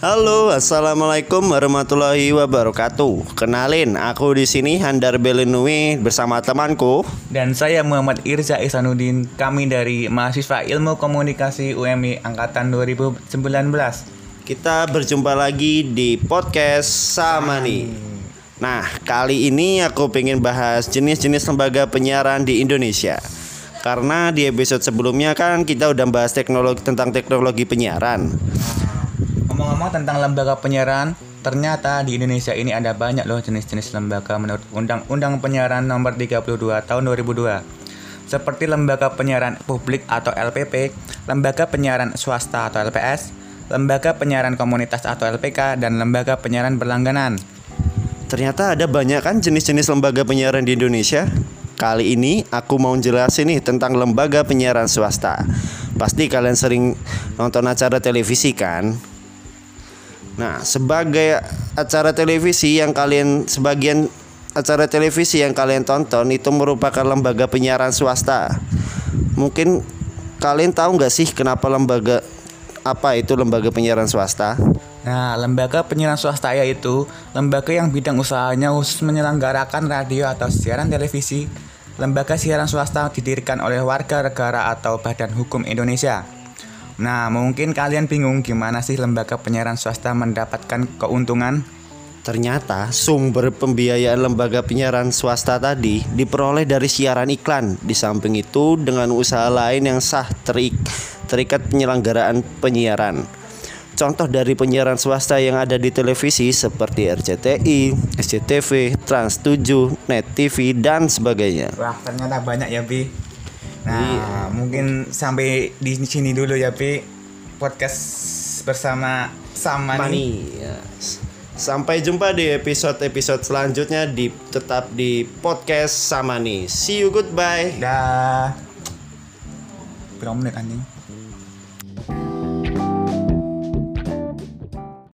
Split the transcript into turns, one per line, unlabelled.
Halo, assalamualaikum warahmatullahi wabarakatuh. Kenalin, aku di sini Handar Belenui bersama temanku.
Dan saya Muhammad Irza Ihsanuddin, kami dari mahasiswa Ilmu Komunikasi UMI angkatan 2019.
Kita berjumpa lagi di podcast sama nih. Nah, kali ini aku pengen bahas jenis-jenis lembaga penyiaran di Indonesia. Karena di episode sebelumnya kan kita udah bahas teknologi tentang teknologi penyiaran.
Ngomong-ngomong tentang lembaga penyiaran, ternyata di Indonesia ini ada banyak loh jenis-jenis lembaga menurut Undang-Undang Penyiaran Nomor 32 Tahun 2002. Seperti lembaga penyiaran publik atau LPP, lembaga penyiaran swasta atau LPS, lembaga penyiaran komunitas atau LPK, dan lembaga penyiaran berlangganan.
Ternyata ada banyak kan jenis-jenis lembaga penyiaran di Indonesia. Kali ini aku mau jelasin nih tentang lembaga penyiaran swasta. Pasti kalian sering nonton acara televisi kan? Nah, sebagai acara televisi yang kalian sebagian acara televisi yang kalian tonton itu merupakan lembaga penyiaran swasta. Mungkin kalian tahu nggak sih kenapa lembaga apa itu lembaga penyiaran swasta?
Nah, lembaga penyiaran swasta yaitu lembaga yang bidang usahanya khusus menyelenggarakan radio atau siaran televisi. Lembaga siaran swasta didirikan oleh warga negara atau badan hukum Indonesia. Nah, mungkin kalian bingung gimana sih lembaga penyiaran swasta mendapatkan keuntungan?
Ternyata sumber pembiayaan lembaga penyiaran swasta tadi diperoleh dari siaran iklan. Di samping itu dengan usaha lain yang sah terik, terikat penyelenggaraan penyiaran. Contoh dari penyiaran swasta yang ada di televisi seperti RCTI, SCTV, Trans7, Net TV dan sebagainya.
Wah, ternyata banyak ya, Bi. Nah, mungkin sampai di sini dulu ya, Bi. Podcast bersama sama nih.
Mani. Ya. Sampai jumpa di episode-episode selanjutnya di tetap di podcast sama nih. See you goodbye.
Dah. Berapa menit anjing?